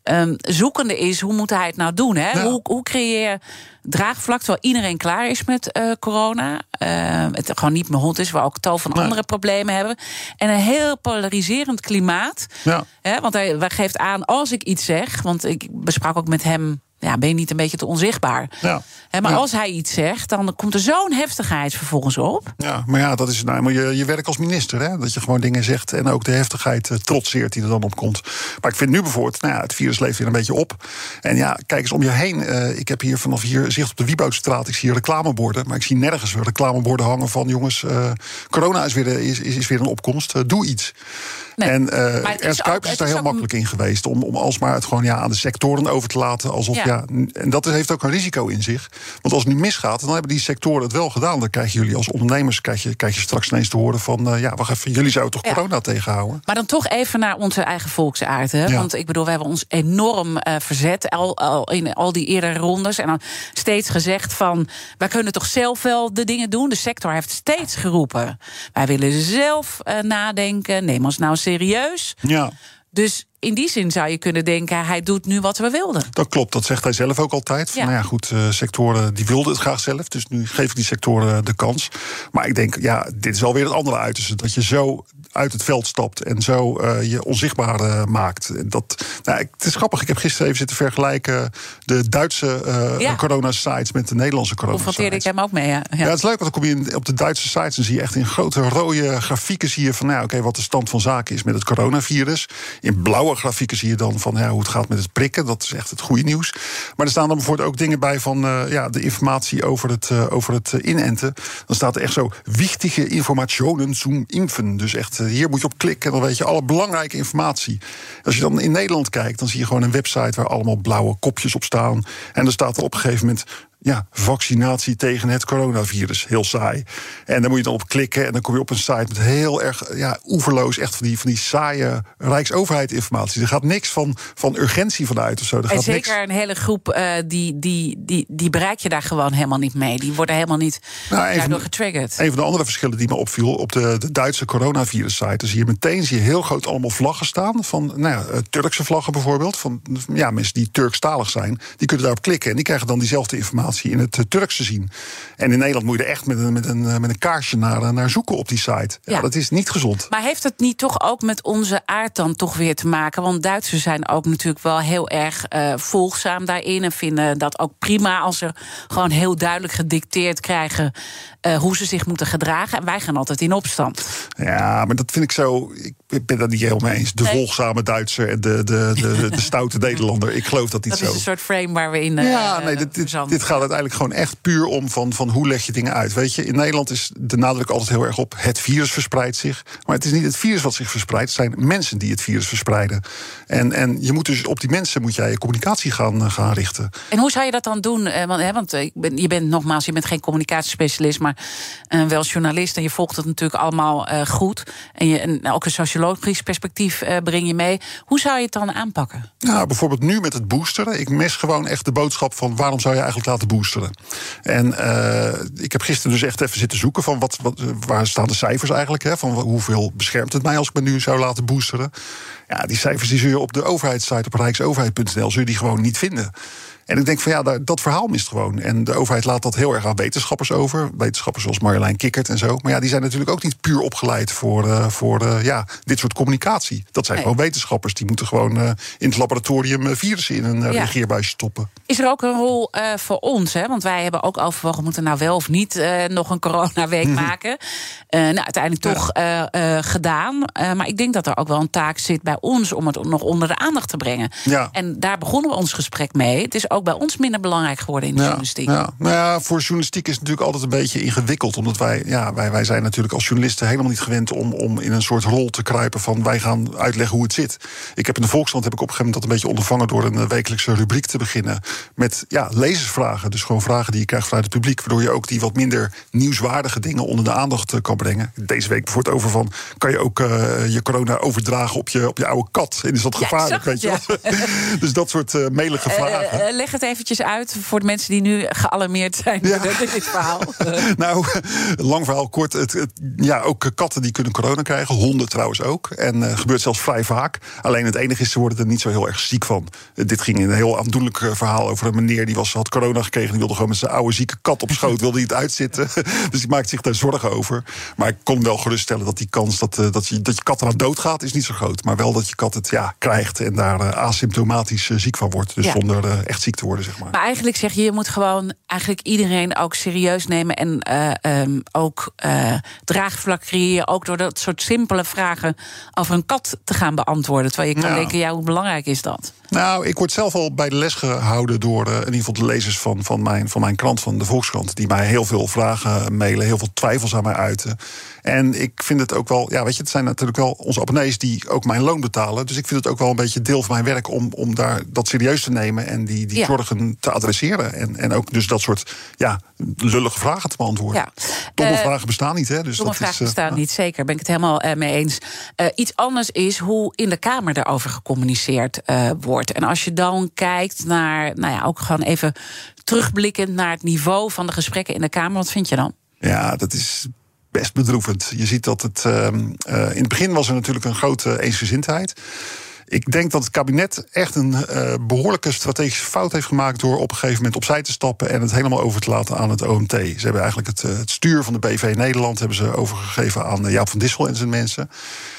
um, zoekende is, hoe moet hij het nou doen? Hè? Hoe, hoe creëer je draagvlak terwijl iedereen klaar is met uh, corona? Uh, het gewoon niet meer hond is, waar ook tal van andere problemen hebben. En een heel polariserend klimaat. Ja. Hè? Want hij, hij geeft aan, als ik iets zeg, want ik besprak ook met hem ja, ben je niet een beetje te onzichtbaar? Ja. maar als hij iets zegt, dan komt er zo'n heftigheid vervolgens op. Ja, maar ja, dat is nou je, je werk als minister. Hè? Dat je gewoon dingen zegt en ook de heftigheid uh, trotseert die er dan op komt. Maar ik vind nu bijvoorbeeld, nou ja, het virus leeft weer een beetje op. En ja, kijk eens om je heen. Uh, ik heb hier vanaf hier zicht op de Wieboudstraat. Ik zie reclameborden, maar ik zie nergens weer reclameborden hangen van... jongens, uh, corona is weer, is, is, is weer een opkomst, doe iets. En uh, Ernst Kuipers is daar heel makkelijk in geweest. Om, om alsmaar het gewoon ja, aan de sectoren over te laten. Alsof, ja. en dat heeft ook een risico in zich. Want als het nu misgaat, dan hebben die sectoren het wel gedaan. Dan krijgen jullie als ondernemers krijg je, krijg je straks ineens te horen van... Uh, ja, wacht even, jullie zouden toch corona tegenhouden? Maar dan toch even naar onze eigen volksaard. Hè? Want ik bedoel, we hebben ons enorm uh, verzet al, al, in al die eerdere rondes. En dan steeds gezegd van, wij kunnen toch zelf wel de dingen doen? De sector heeft steeds geroepen. Wij willen zelf nadenken. Neem ons nou serieus. Ja. Dus in die zin zou je kunnen denken, hij doet nu wat we wilden. Dat klopt, dat zegt hij zelf ook altijd. Van, ja. Nou ja, goed, uh, sectoren die wilden het graag zelf, dus nu geef ik die sectoren de kans. Maar ik denk, ja, dit is wel weer het andere uiterste. Dat je zo uit het veld stapt en zo uh, je onzichtbaar uh, maakt. Dat, nou, het is grappig, ik heb gisteren even zitten vergelijken... de Duitse ja. corona-sites met de Nederlandse corona-sites. Confronteerde ik hem ook mee, ja. ja. het is leuk, want dan kom je in, op de Duitse sites... en zie je echt in grote rode grafieken zie je van... nou, oké, wat de stand van zaken is met het coronavirus. In blauw grafieken zie je dan van hoe het gaat met het prikken. Dat is echt het goede nieuws. Maar er staan dan bijvoorbeeld ook dingen bij van uh, ja, de informatie over het, uh, over het uh, inenten. Dan staat er echt zo wichtige informationen zum impfen. Dus echt, hier moet je op klikken en dan weet je alle belangrijke informatie. Als je dan in Nederland kijkt, dan zie je gewoon een website waar allemaal blauwe kopjes op staan. En er staat er op een gegeven moment ja, vaccinatie tegen het coronavirus. Heel saai. En dan moet je dan op klikken en dan kom je op een site met heel erg ja, oeverloos, echt van die, van die saaie Rijksoverheid informatie. Er gaat niks van, van urgentie vanuit of zo. Er en zeker een hele groep uh, die, die, die, die bereik je daar gewoon helemaal niet mee. Die worden helemaal niet nou, daardoor getriggerd. Een van de andere verschillen die me opviel op de, de Duitse coronavirus site. Dus hier meteen zie je heel groot allemaal vlaggen staan. Van nou ja, eh, Turkse vlaggen bijvoorbeeld. Van ja, mensen die Turkstalig zijn. Die kunnen daarop klikken en die krijgen dan diezelfde informatie in het uh, Turks te zien. En in Nederland moet je er echt met een, met een, eh, met een kaarsje naar, eh, naar zoeken op die site. Ja, dat is niet gezond. Maar heeft het niet toch ook met onze aard dan toch weer te maken? Want Duitsers zijn ook natuurlijk wel heel erg uh, volgzaam daarin. En vinden dat ook prima als ze gewoon heel duidelijk gedicteerd krijgen uh, hoe ze zich moeten gedragen. En wij gaan altijd in opstand. Ja, maar dat vind ik zo. Ik ben dat niet helemaal eens. De volgzame Duitser en de, de, de, de, stoute Nederlander. Ik geloof dat niet zo. Dat is een soort frame waar we in. ja, nee, dit, dit, dit gaat uiteindelijk gewoon echt puur om van, van hoe leg je dingen uit. Weet je, in Nederland is de nadruk altijd heel erg op het virus verspreidt zich. Maar het is niet het virus wat zich verspreidt, het zijn mensen die het virus verspreiden. En, en je moet dus op die mensen moet jij je communicatie gaan, gaan richten. En hoe zou je dat dan doen? Want, hè, want je bent nogmaals, je bent geen communicatiespecialist, maar maar wel journalist. En je volgt het natuurlijk allemaal goed. En, je, en ook een sociologisch perspectief breng je mee. Hoe zou je het dan aanpakken? Nou, bijvoorbeeld nu met het boosteren. Ik mis gewoon echt de boodschap van waarom zou je eigenlijk laten boosteren. En ik heb gisteren dus echt even zitten zoeken van wat, wat, waar staan de cijfers eigenlijk. Hè, van hoeveel beschermt het mij als ik me nu zou laten boosteren. Ja, die cijfers die zul je op de overheidssite op rijksoverheid.nl zul je die gewoon niet vinden. En ik denk van ja, dat verhaal mist gewoon. En de overheid laat dat heel erg aan wetenschappers over. Wetenschappers zoals Marjolein Kikkert en zo. Maar ja, die zijn natuurlijk ook niet puur opgeleid voor, uh, voor uh, ja, dit soort communicatie. Dat zijn gewoon wetenschappers. Die moeten gewoon uh, in het laboratorium virussen in een ja. regeerbuisje stoppen. Is er ook een rol voor ons? Hè? Want wij hebben ook overwogen, moeten nou wel of niet nog een coronaweek mhm. maken. nou, uiteindelijk toch gedaan. maar ik denk dat er ook wel een taak zit bij ons om het nog onder de aandacht te brengen. Ja. En daar begonnen we ons gesprek mee. Het is ook bij ons minder belangrijk geworden in de journalistiek. Ja. Nou ja, voor journalistiek is het natuurlijk altijd een beetje ingewikkeld. Omdat wij, ja, wij, wij zijn natuurlijk als journalisten helemaal niet gewend om, om in een soort rol te kruipen van wij gaan uitleggen hoe het zit. Ik heb in de Volkskrant heb ik op een gegeven moment dat een beetje ondervangen door een eh, wekelijkse rubriek te beginnen. Met ja, lezersvragen. Dus gewoon vragen die je krijgt vanuit het publiek. Waardoor je ook die wat minder nieuwswaardige dingen onder de aandacht eh, kan brengen. Deze week bijvoorbeeld over van kan je ook uh, je corona overdragen op je, op je oude kat? En is dat gevaarlijk? weet je dus dat soort uh, melige vragen leg het eventjes uit voor de mensen die nu gealarmeerd zijn ja. door dit verhaal. nou, lang verhaal kort. Het, ja, ook katten die kunnen corona krijgen. Honden trouwens ook. En uh, gebeurt zelfs vrij vaak. Alleen het enige is, ze worden er niet zo heel erg ziek van. Uh, dit ging in een heel aandoenlijk uh, verhaal over een meneer die was, had corona gekregen. Die wilde gewoon met zijn oude zieke kat op schoot wilde niet uitzitten. dus die maakt zich daar zorgen over. Maar ik kon wel geruststellen dat die kans dat, dat, je, dat je kat eraan doodgaat, is niet zo groot. Maar wel dat je kat het ja, krijgt en daar asymptomatisch ziek van wordt. Dus zonder echt ziek te worden, zeg maar. Maar eigenlijk zeg je, je moet gewoon eigenlijk iedereen ook serieus nemen en uh, um, ook uh, draagvlak creëren. Ook door dat soort simpele vragen over een kat te gaan beantwoorden. Terwijl je kan denken, ja, hoe belangrijk is dat? Nou, ik word zelf al bij de les gehouden door uh, in ieder geval de lezers van, van, mijn, van mijn krant, van de Volkskrant. Die mij heel veel vragen mailen, heel veel twijfels aan mij uiten. En ik vind het ook wel, ja, weet je, het zijn natuurlijk wel onze abonnees die ook mijn loon betalen. Dus ik vind het ook wel een beetje deel van mijn werk om, om daar dat serieus te nemen en die, die zorgen te adresseren. En, en ook dus dat soort ja, lullige vragen te beantwoorden. Ja. Domme uh, vragen bestaan niet, hè? Dus domme dat vragen is, uh, bestaan niet, zeker. Ben ik het helemaal uh, mee eens. iets anders is hoe in de Kamer daarover gecommuniceerd wordt. En als je dan kijkt naar, nou ja, ook gewoon even terugblikkend naar het niveau van de gesprekken in de Kamer, wat vind je dan? Ja, dat is best bedroevend. Je ziet dat het. Uh, uh, in het begin was er natuurlijk een grote eensgezindheid. Ik denk dat het kabinet echt een uh, behoorlijke strategische fout heeft gemaakt door op een gegeven moment opzij te stappen en het helemaal over te laten aan het OMT. Ze hebben eigenlijk het, het stuur van de BV Nederland hebben ze overgegeven aan Jaap van Dissel en zijn mensen.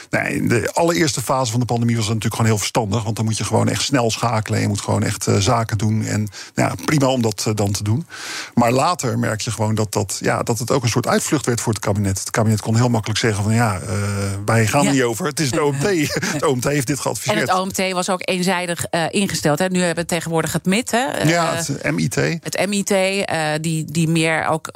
Nee, in de allereerste fase van de pandemie was dat natuurlijk gewoon heel verstandig. Want dan moet je gewoon echt snel schakelen. Je moet gewoon echt uh, zaken doen. En nou ja, prima om dat uh, dan te doen. Maar later merk je gewoon dat, dat, ja, dat het ook een soort uitvlucht werd voor het kabinet. Het kabinet kon heel makkelijk zeggen van ja, uh, wij gaan ja. niet over. Het is het OMT. het OMT heeft dit geadviseerd. En het OMT was ook eenzijdig ingesteld. Hè? Nu hebben we tegenwoordig het MIT. Hè? ja, het MIT. Het MIT, die, die meer ook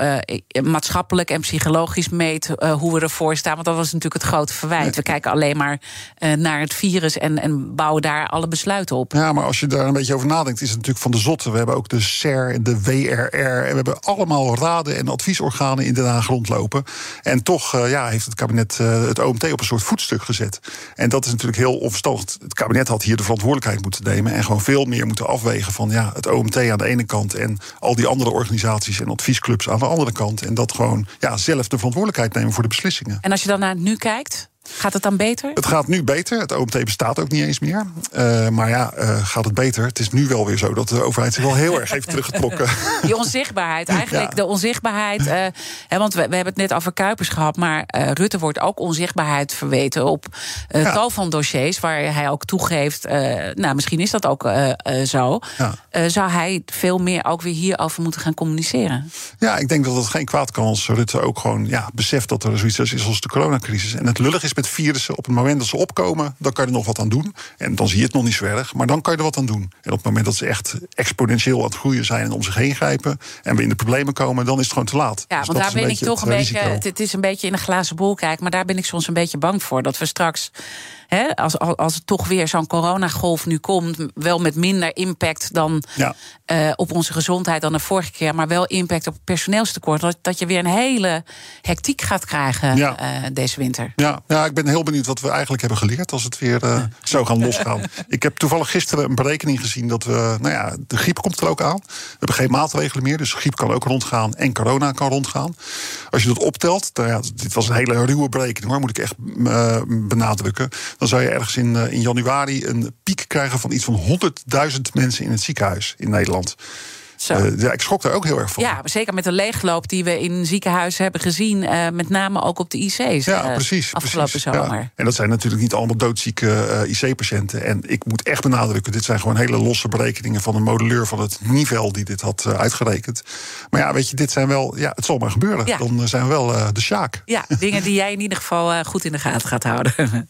maatschappelijk en psychologisch meet hoe we ervoor staan. Want dat was natuurlijk het grote verwijt. Nee. We kijken alleen maar uh, naar het virus en, en bouwen daar alle besluiten op. Ja, maar als je daar een beetje over nadenkt, is het natuurlijk van de zotte. We hebben ook de SER en de WRR. En we hebben allemaal raden en adviesorganen in de Haag rondlopen. En toch uh, ja, heeft het kabinet uh, het OMT op een soort voetstuk gezet. En dat is natuurlijk heel onverstandig. Het kabinet had hier de verantwoordelijkheid moeten nemen. En gewoon veel meer moeten afwegen van ja, het OMT aan de ene kant. En al die andere organisaties en adviesclubs aan de andere kant. En dat gewoon ja, zelf de verantwoordelijkheid nemen voor de beslissingen. En als je dan naar het nu kijkt, Gaat het dan beter? Het gaat nu beter. Het OMT bestaat ook niet eens meer. Uh, maar ja, uh, gaat het beter? Het is nu wel weer zo dat de overheid zich wel heel erg heeft teruggetrokken. Die onzichtbaarheid, eigenlijk ja. de onzichtbaarheid. Uh, hè, want we, we, hebben het net over Kuipers gehad, maar Rutte wordt ook onzichtbaarheid verweten op ja. tal van dossiers waar hij ook toegeeft. nou, misschien is dat ook zo. Ja. zou hij veel meer ook weer hierover moeten gaan communiceren? Ja, ik denk dat het geen kwaad kan als Rutte ook gewoon ja, beseft dat er zoiets is als de coronacrisis. En het lullig is is met virussen. Op het moment dat ze opkomen, dan kan je er nog wat aan doen. En dan zie je het nog niet zo erg, maar dan kan je er wat aan doen. En op het moment dat ze echt exponentieel aan het groeien zijn en om zich heen grijpen en we in de problemen komen, dan is het gewoon te laat. Ja, Dus want daar ben ik toch een beetje. het is een beetje in een glazen bol kijken, maar daar ben ik soms een beetje bang voor. Dat we straks, als, het toch weer zo'n coronagolf nu komt, wel met minder impact dan Ja. eh, op onze gezondheid dan de vorige keer, maar wel impact op het personeelstekort. Dat, dat je weer een hele hectiek gaat krijgen Ja. eh, deze winter. Ja, ja, ik ben heel benieuwd wat we eigenlijk hebben geleerd als het weer eh, zou gaan losgaan. ik heb toevallig gisteren een berekening gezien dat we, nou ja, de griep komt er ook aan. We hebben geen maatregelen meer, dus griep kan ook rondgaan en corona kan rondgaan. Als je dat optelt, nou ja, dit was een hele ruwe berekening hoor, moet ik echt benadrukken. Dan zou je ergens in, eh, in januari een piek krijgen van iets van 100.000 mensen in het ziekenhuis in Nederland. Eh, ja, ik schrok daar ook heel erg van. Ja, zeker met de leegloop die we in ziekenhuizen hebben gezien. eh, met name ook op de IC's. Ja, precies. Afgelopen precies, zomer. Ja. En dat zijn natuurlijk niet allemaal doodzieke IC-patiënten. En ik moet echt benadrukken, dit zijn gewoon hele losse berekeningen van een modelleur van het niveau die dit had uitgerekend. Maar ja, weet je, dit zijn wel, ja, het zal maar gebeuren. Ja. Dan zijn we wel de Sjaak. Ja, dingen die jij in ieder geval goed in de gaten gaat houden.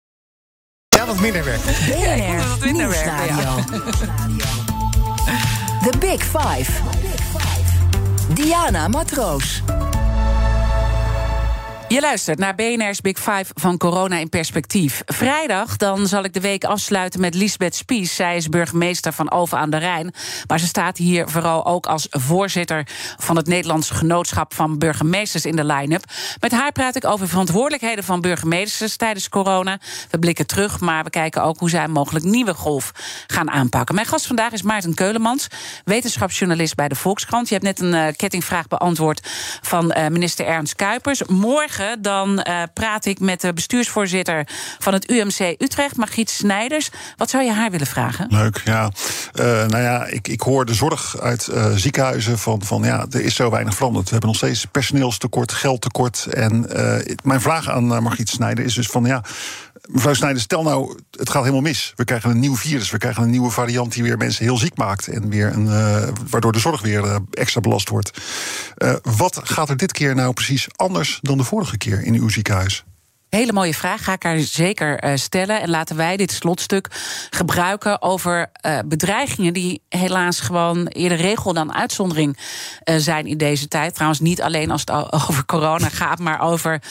Ja, wat minder werk. BNR Nieuwsradio. The Big Five. Diana Matroos. Je luistert naar BNR's Big Five van Corona in Perspectief. Vrijdag dan zal ik de week afsluiten met Lisbeth Spies. Zij is burgemeester van Alphen aan de Rijn. Maar ze staat hier vooral ook als voorzitter van het Nederlands Genootschap van Burgemeesters in de line-up. Met haar praat ik over verantwoordelijkheden van burgemeesters tijdens corona. We blikken terug, maar we kijken ook hoe zij een mogelijk nieuwe golf gaan aanpakken. Mijn gast vandaag is Maarten Keulemans, wetenschapsjournalist bij de Volkskrant. Je hebt net een eh, kettingvraag beantwoord van eh, minister Ernst Kuipers. Morgen dan eh, praat ik met de bestuursvoorzitter van het UMC Utrecht, Margriet Snijders. Wat zou je haar willen vragen? Leuk, ja. Eh, nou ja, ik, ik hoor de zorg uit eh, ziekenhuizen van, van ja, er is zo weinig veranderd. We hebben nog steeds personeelstekort, geldtekort. En mijn vraag aan Margriet Snijder is dus van ja. Mevrouw Snijder, stel nou, het gaat helemaal mis. We krijgen een nieuw virus, we krijgen een nieuwe variant die weer mensen heel ziek maakt. En weer een, uh, waardoor de zorg weer uh, extra belast wordt. Uh, wat gaat er dit keer nou precies anders dan de vorige keer in uw ziekenhuis? Hele mooie vraag, ga ik haar zeker uh, stellen. En laten wij dit slotstuk gebruiken over uh, bedreigingen die helaas gewoon eerder regel dan uitzondering uh, zijn in deze tijd. Trouwens, niet alleen als het over corona gaat, maar over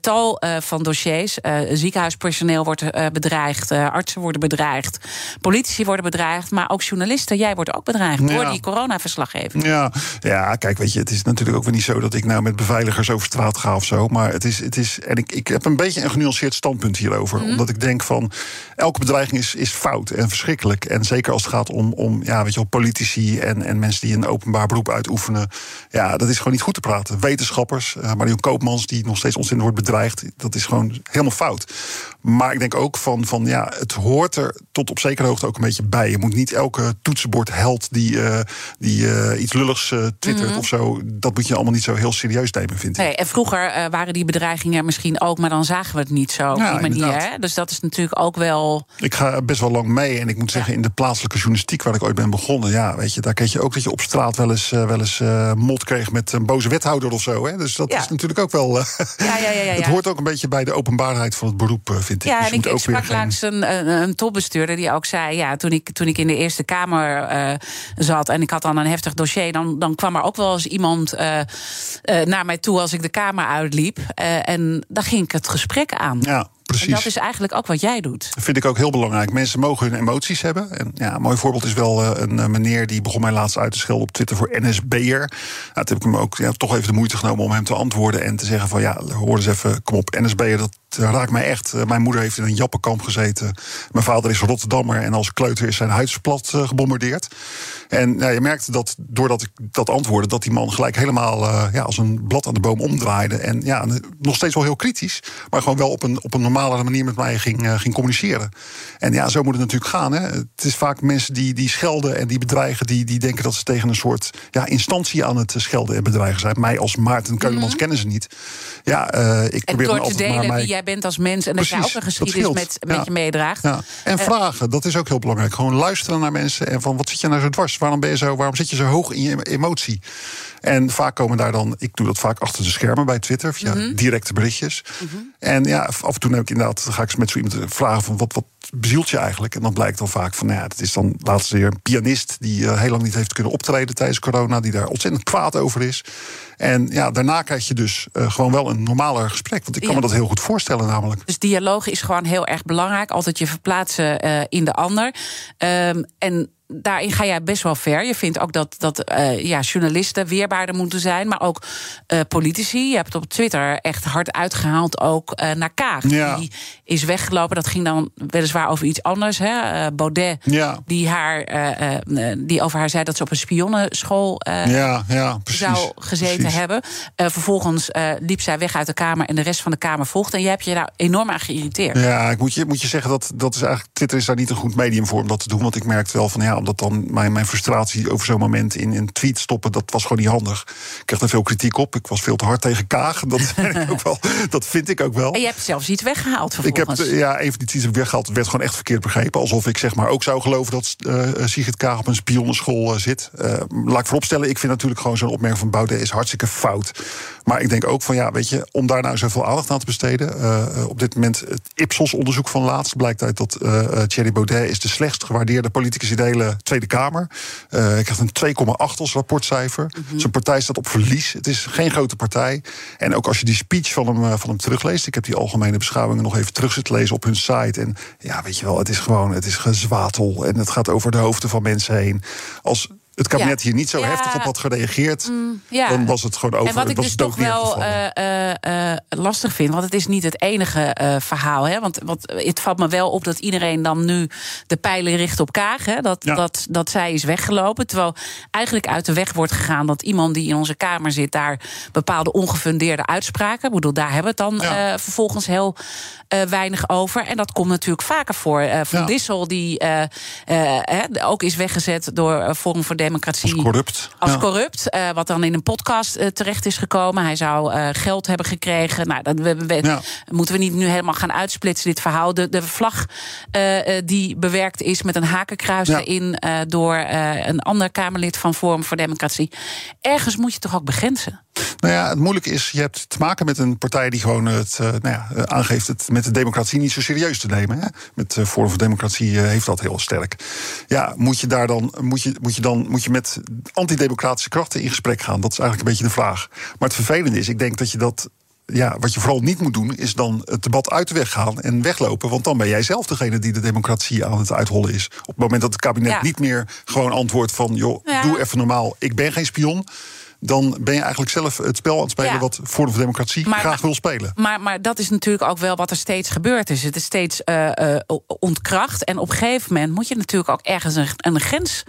tal van dossiers. ziekenhuispersoneel wordt bedreigd, artsen worden bedreigd, politici worden bedreigd, maar ook journalisten. Jij wordt ook bedreigd ja. door die coronaverslaggeving. Ja. ja, kijk, weet je, het is natuurlijk ook weer niet zo dat ik nou met beveiligers over straat ga of zo. Maar het is, het is en ik, ik heb een beetje een genuanceerd standpunt hierover. Mm. Omdat ik denk van elke bedreiging is, is fout en verschrikkelijk. En zeker als het gaat om, om ja, weet je wel, politici en, en mensen die een openbaar beroep uitoefenen. Ja, dat is gewoon niet goed te praten. Wetenschappers, uh, Marion Koopmans, die nog steeds ontzettend wordt bedreigd. Dat is gewoon helemaal fout. Maar ik denk ook van, van ja, het hoort er tot op zekere hoogte ook een beetje bij. Je moet niet elke toetsenbordheld die, uh, die uh, iets lulligs twittert mm. of zo. Dat moet je allemaal niet zo heel serieus nemen, vind ik. Nee, en vroeger waren die bedreigingen misschien ook, maar dan zagen we het niet zo op ja, die manier. Hè? Dus dat is natuurlijk ook wel. Ik ga best wel lang mee. En ik moet zeggen, in de plaatselijke journalistiek waar ik ooit ben begonnen, ja, weet je, daar kreeg je ook dat je op straat wel eens, uh, wel eens uh, mot kreeg met een boze wethouder of zo. Hè? Dus dat ja. is natuurlijk ook wel. Uh, ja, ja, ja, het hoort ook een beetje bij de openbaarheid van het beroep, vind ik. Ja, dus en ik, ik sprak geen... langs een, een, een, topbestuurder die ook zei: ja, toen ik, toen ik in de Eerste Kamer zat en ik had dan een heftig dossier, dan, dan kwam er ook wel eens iemand naar mij toe als ik de Kamer uitliep. en dan ging ik het het gesprek aan. Ja, precies. En dat is eigenlijk ook wat jij doet. Dat vind ik ook heel belangrijk. Mensen mogen hun emoties hebben. En ja, een mooi voorbeeld is wel uh, een meneer die begon mij laatst uit te schelden op Twitter voor NSB'er. Nou, toen heb ik hem ook ja, toch even de moeite genomen om hem te antwoorden en te zeggen van ja, hoor eens even, kom op, NSB'er, dat raakt mij echt. Uh, mijn moeder heeft in een jappenkamp gezeten. Mijn vader is Rotterdammer en als kleuter is zijn huis plat uh, gebombardeerd. En nou, je merkte dat doordat ik dat antwoordde, dat die man gelijk helemaal ja, als een blad aan de boom omdraaide. En ja, nog steeds wel heel kritisch, maar gewoon wel op een, op een normale manier met mij ging, uh, ging communiceren. En ja, zo moet het natuurlijk gaan. Hè. Het is vaak mensen die, die schelden en die bedreigen, die, die denken dat ze tegen een soort ja, instantie aan het schelden en bedreigen zijn. Mij als Maarten Keulemans mm kennen ze niet. Ja, uh, ik en probeer door te delen mij... jij bent als mens en dat je ook een geschiedenis met, met je meedraagt. Ja. En uh, vragen, dat is ook heel belangrijk. Gewoon luisteren naar mensen en van wat zit je nou zo dwars? Waarom ben je zo? Waarom zit je zo hoog in je emotie? En vaak komen daar dan, ik doe dat vaak achter de schermen bij Twitter, via mm -hmm. directe berichtjes. Mm -hmm. En ja, af en toe heb ik inderdaad, ga ik met zo iemand vragen van wat, wat bezielt je eigenlijk? En dan blijkt dan vaak van, nou ja, het is dan laatst weer een pianist die uh, heel lang niet heeft kunnen optreden tijdens corona, die daar ontzettend kwaad over is. En ja, daarna krijg je dus uh, gewoon wel een normaler gesprek. Want ik kan ja. me dat heel goed voorstellen, namelijk. Dus dialoog is gewoon heel erg belangrijk. Altijd je verplaatsen uh, in de ander. Um, en daarin ga jij best wel ver. Je vindt ook dat, dat uh, ja, journalisten weerbaarder moeten zijn, maar ook uh, politici. Je hebt op Twitter echt hard uitgehaald ook uh, naar Kaag. Ja. Die is weggelopen. Dat ging dan weliswaar over iets anders. Hè? Baudet, ja. die, haar, die over haar zei dat ze op een spionnenschool ja, ja, precies, zou gezeten precies. hebben. vervolgens liep zij weg uit de Kamer en de rest van de Kamer volgde. En jij hebt je daar enorm aan geïrriteerd. Ja, ik moet je, moet je zeggen dat, dat is eigenlijk, Twitter is daar niet een goed medium voor om dat te doen. Want ik merkte wel van ja, omdat dan mijn, mijn frustratie over zo'n moment in een tweet stoppen, dat was gewoon niet handig. Ik kreeg er veel kritiek op. Ik was veel te hard tegen Kaag. Dat, ik ook wel, dat vind ik ook wel. En je hebt zelfs iets weggehaald vervolgens. Ik heb, ja, even die tweets heb ik weggehaald. Het werd gewoon echt verkeerd begrepen. Alsof ik zeg maar ook zou geloven dat uh, Sigrid Kaag op een spionnenschool uh, zit. Uh, laat ik vooropstellen, ik vind natuurlijk gewoon zo'n opmerking van Baudet is hartstikke fout. Maar ik denk ook van ja, weet je, om daar nou zoveel aandacht aan te besteden. op dit moment het Ipsos-onderzoek van laatst blijkt uit dat Thierry Baudet is de slechtst gewaardeerde politicus in de hele Tweede Kamer. Uh, hij krijgt een 2,8 als rapportcijfer. Mm -hmm. Zijn partij staat op verlies. Het is geen grote partij. En ook als je die speech van hem, uh, van hem terugleest. Ik heb die algemene beschouwingen nog even terug zitten lezen op hun site. En ja, weet je wel, het is gewoon, het is gezwatel. En het gaat over de hoofden van mensen heen. Als het kabinet hier niet zo heftig op had gereageerd, mm, ja. dan was het gewoon over. En wat ik dus toch wel uh, uh, lastig vind, want het is niet het enige verhaal. Hè? Want, want het valt me wel op dat iedereen dan nu de pijlen richt op Kaag. Hè? Dat, dat, dat zij is weggelopen. Terwijl eigenlijk uit de weg wordt gegaan dat iemand die in onze Kamer zit, daar bepaalde ongefundeerde uitspraken. Ik bedoel, daar hebben we het dan vervolgens heel weinig over. En dat komt natuurlijk vaker voor. Van Dissel, die ook is weggezet door Forum voor Democratie. Als corrupt. Als ja. corrupt, wat dan in een podcast terecht is gekomen. Hij zou geld hebben gekregen. Nou, dat we, we, ja. moeten we niet nu helemaal gaan uitsplitsen, dit verhaal. De, de vlag die bewerkt is met een hakenkruis erin... door een ander Kamerlid van Forum voor Democratie. Ergens moet je toch ook begrenzen? Nou ja, het moeilijke is, je hebt te maken met een partij die gewoon het uh, nou ja, aangeeft het met de democratie niet zo serieus te nemen. Hè? Met uh, Forum voor Democratie heeft dat heel sterk. Ja, moet je daar dan, moet je, moet je dan, moet je met antidemocratische krachten in gesprek gaan? Dat is eigenlijk een beetje de vraag. Maar het vervelende is, ik denk dat je dat ja, wat je vooral niet moet doen, is dan het debat uit de weg gaan en weglopen. Want dan ben jij zelf degene die de democratie aan het uithollen is. Op het moment dat het kabinet ja. niet meer gewoon antwoordt van: joh, ja. doe even normaal, ik ben geen spion dan ben je eigenlijk zelf het spel aan het spelen ja. wat Forum voor Democratie maar, graag wil spelen. Maar, maar dat is natuurlijk ook wel wat er steeds gebeurd is. Het is steeds uh, uh, ontkracht. En op een gegeven moment moet je natuurlijk ook ergens een, een grens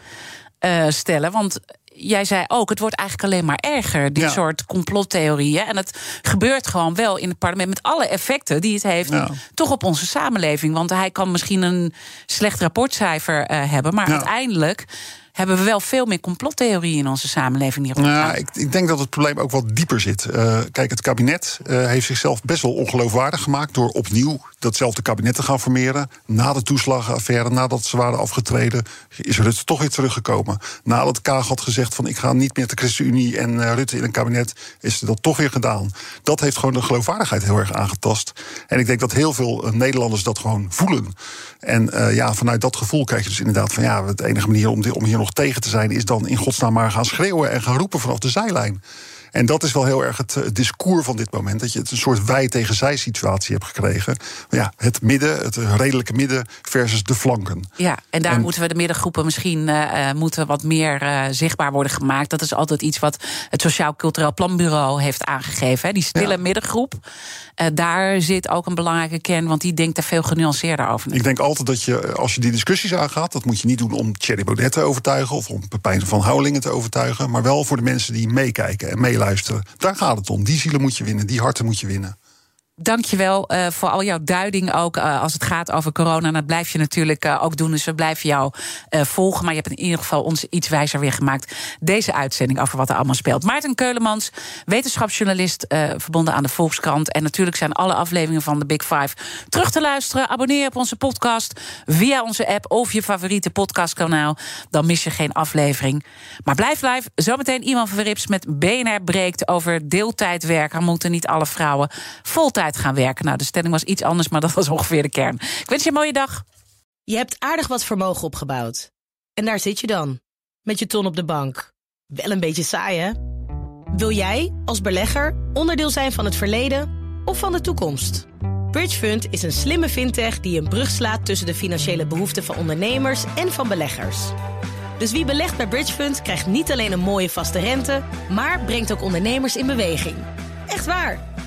uh, stellen. Want jij zei ook, het wordt eigenlijk alleen maar erger, dit ja. soort complottheorieën. En het gebeurt gewoon wel in het parlement met alle effecten die het heeft, ja. toch op onze samenleving. Want hij kan misschien een slecht rapportcijfer uh, hebben, maar ja. uiteindelijk hebben we wel veel meer complottheorieën in onze samenleving hierop. Nou, ik, ik, denk dat het probleem ook wat dieper zit. Uh, kijk, het kabinet uh, heeft zichzelf best wel ongeloofwaardig gemaakt door opnieuw datzelfde kabinet te gaan formeren. Na de toeslagenaffaire, nadat ze waren afgetreden, is Rutte toch weer teruggekomen. Nadat Kaag had gezegd van ik ga niet meer de ChristenUnie en uh, Rutte in een kabinet, is ze dat toch weer gedaan. Dat heeft gewoon de geloofwaardigheid heel erg aangetast. En ik denk dat heel veel Nederlanders dat gewoon voelen. En ja, vanuit dat gevoel krijg je dus inderdaad van ja, de enige manier om, om hier nog tegen te zijn, is dan in godsnaam maar gaan schreeuwen en gaan roepen vanaf de zijlijn. En dat is wel heel erg het, discours van dit moment. Dat je het een soort wij tegen zij situatie hebt gekregen. Ja, het midden, het redelijke midden versus de flanken. Ja, en daar moeten we de middengroepen misschien uh, moeten wat meer uh, zichtbaar worden gemaakt. Dat is altijd iets wat het Sociaal Cultureel Planbureau heeft aangegeven. Hè. Die stille middengroep. Uh, daar zit ook een belangrijke kern, want die denkt er veel genuanceerder over. Ik denk altijd dat je, als je die discussies aangaat, dat moet je niet doen om Thierry Baudet te overtuigen of om Pepijn van Houwelingen te overtuigen, maar wel voor de mensen die meekijken en meeluisteren. Daar gaat het om. Die zielen moet je winnen, die harten moet je winnen dankjewel uh, voor al jouw duiding ook uh, als het gaat over corona. Dat blijf je natuurlijk uh, ook doen. Dus we blijven jou volgen. Maar je hebt in ieder geval ons iets wijzer weer gemaakt. Deze uitzending over wat er allemaal speelt. Maarten Keulemans, wetenschapsjournalist verbonden aan de Volkskrant. En natuurlijk zijn alle afleveringen van de Big Five terug te luisteren. Abonneer op onze podcast via onze app of je favoriete podcastkanaal. Dan mis je geen aflevering. Maar blijf live. Zometeen iemand van Rips met BNR breekt over deeltijdwerken. Moeten niet alle vrouwen voltijd gaan werken. Nou, de stelling was iets anders, maar dat was ongeveer de kern. Ik wens je een mooie dag. Je hebt aardig wat vermogen opgebouwd. En daar zit je dan, met je ton op de bank. Wel een beetje saai, hè? Wil jij, als belegger, onderdeel zijn van het verleden of van de toekomst? Bridgefund is een slimme fintech die een brug slaat tussen de financiële behoeften van ondernemers en van beleggers. Dus wie belegt bij Bridgefund krijgt niet alleen een mooie vaste rente, maar brengt ook ondernemers in beweging. Echt waar!